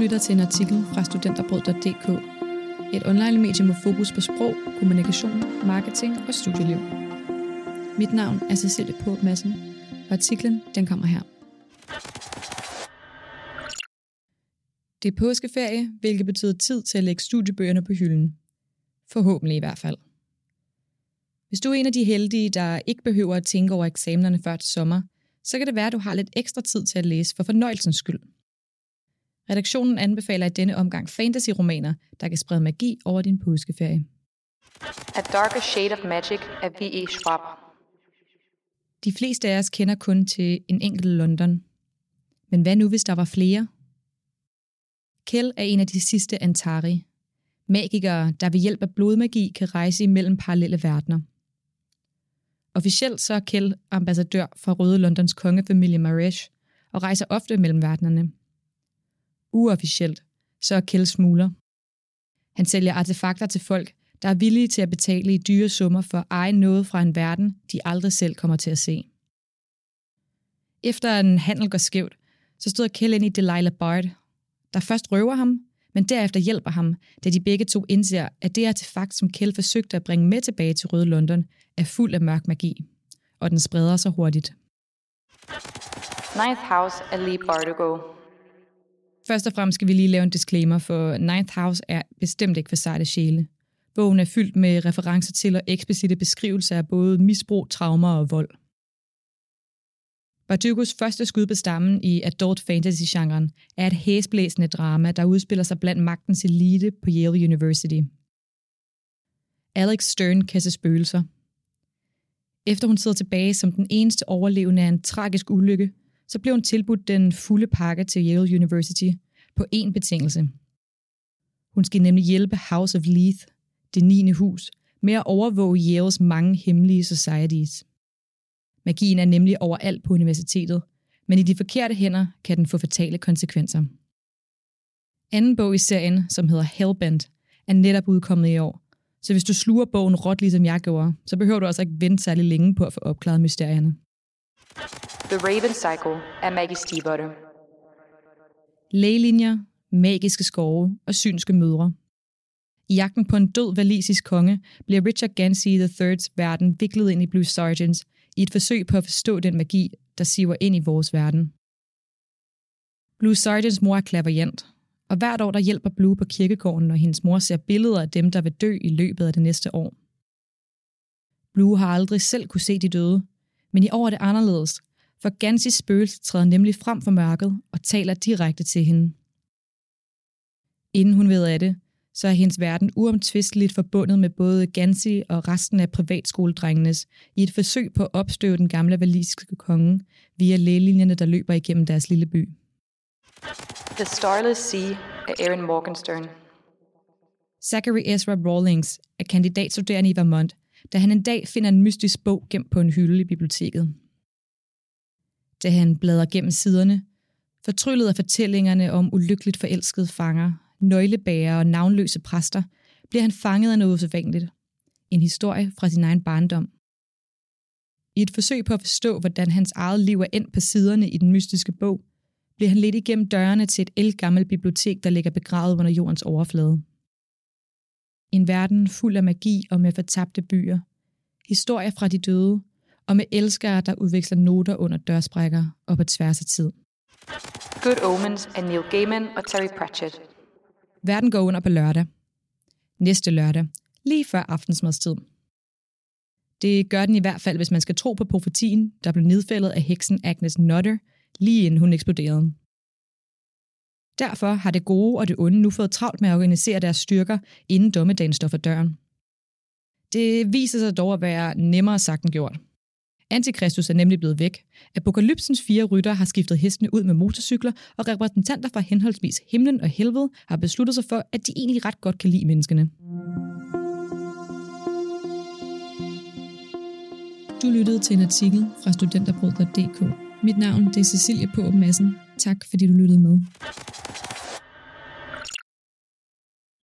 lytter til en artikel fra studenterbrød.dk, et online-medie med fokus på sprog, kommunikation, marketing og studieliv. Mit navn er Cecilie På Madsen, og artiklen den kommer her. Det er påskeferie, hvilket betyder tid til at lægge studiebøgerne på hylden. Forhåbentlig i hvert fald. Hvis du er en af de heldige, der ikke behøver at tænke over eksamenerne før til sommer, så kan det være, at du har lidt ekstra tid til at læse for fornøjelsens skyld. Redaktionen anbefaler i denne omgang fantasy-romaner, der kan sprede magi over din påskeferie. A Darker Shade of Magic af V.E. Schwab. De fleste af os kender kun til en enkelt London. Men hvad nu, hvis der var flere? Kel er en af de sidste Antari. Magikere, der ved hjælp af blodmagi kan rejse imellem parallelle verdener. Officielt så er Kel ambassadør for Røde Londons kongefamilie Maresh og rejser ofte mellem verdenerne. Uofficielt så er Kjell smugler. Han sælger artefakter til folk, der er villige til at betale i dyre summer for at eje noget fra en verden, de aldrig selv kommer til at se. Efter en handel går skævt, så støder Kjell ind i Delilah Bard, der først røver ham, men derefter hjælper ham, da de begge to indser, at det artefakt, som Kjell forsøgte at bringe med tilbage til Røde London, er fuld af mørk magi, og den spreder sig hurtigt. Ninth House Ali Bardugo. Først og fremmest skal vi lige lave en disclaimer, for Ninth House er bestemt ikke for sejte sjæle. Bogen er fyldt med referencer til og eksplicite beskrivelser af både misbrug, traumer og vold. Bardugos første skud på stammen i adult fantasy-genren er et hæsblæsende drama, der udspiller sig blandt magtens elite på Yale University. Alex Stern kan se spøgelser. Efter hun sidder tilbage som den eneste overlevende af en tragisk ulykke, så blev hun tilbudt den fulde pakke til Yale University på én betingelse. Hun skal nemlig hjælpe House of Leith, det 9. hus, med at overvåge Yales mange hemmelige societies. Magien er nemlig overalt på universitetet, men i de forkerte hænder kan den få fatale konsekvenser. Anden bog i serien, som hedder Hellbent, er netop udkommet i år, så hvis du sluger bogen råt ligesom jeg gjorde, så behøver du altså ikke vente særlig længe på at få opklaret mysterierne. The Raven Cycle af Maggie Stiebotte. Lægelinjer, magiske skove og synske mødre. I jagten på en død valisisk konge bliver Richard Gansey III's verden viklet ind i Blue Sergeants i et forsøg på at forstå den magi, der siver ind i vores verden. Blue Sergeants mor er klaverjant, og hvert år der hjælper Blue på kirkegården, når hendes mor ser billeder af dem, der vil dø i løbet af det næste år. Blue har aldrig selv kunne se de døde, men i år er det anderledes, for Gansis spøgelse træder nemlig frem for mørket og taler direkte til hende. Inden hun ved af det, så er hendes verden uomtvisteligt forbundet med både Gansi og resten af privatskoledrengenes i et forsøg på at opstøve den gamle valisiske konge via lægelinjerne, der løber igennem deres lille by. The Starless Sea af Aaron Morgenstern. Zachary Ezra Rawlings er kandidatstuderende i Vermont, da han en dag finder en mystisk bog gemt på en hylde i biblioteket. Da han bladrer gennem siderne, fortryllet af fortællingerne om ulykkeligt forelskede fanger, nøglebærer og navnløse præster, bliver han fanget af noget usædvanligt. En historie fra sin egen barndom. I et forsøg på at forstå, hvordan hans eget liv er endt på siderne i den mystiske bog, bliver han lidt igennem dørene til et elgammelt bibliotek, der ligger begravet under jordens overflade. En verden fuld af magi og med fortabte byer. Historier fra de døde, og med elskere, der udveksler noter under dørsprækker og på tværs af tid. Good Omens af Neil Gaiman og Terry Pratchett. Verden går under på lørdag. Næste lørdag, lige før aftensmadstid. Det gør den i hvert fald, hvis man skal tro på profetien, der blev nedfældet af heksen Agnes Nutter, lige inden hun eksploderede. Derfor har det gode og det onde nu fået travlt med at organisere deres styrker, inden dommedagen står for døren. Det viser sig dog at være nemmere sagt end gjort. Antikristus er nemlig blevet væk. Apokalypsens fire rytter har skiftet hestene ud med motorcykler, og repræsentanter fra henholdsvis himlen og helvede har besluttet sig for, at de egentlig ret godt kan lide menneskene. Du lyttede til en artikel fra studenterbrød.dk. Mit navn det er Cecilie på Madsen. Tak fordi du lyttede med.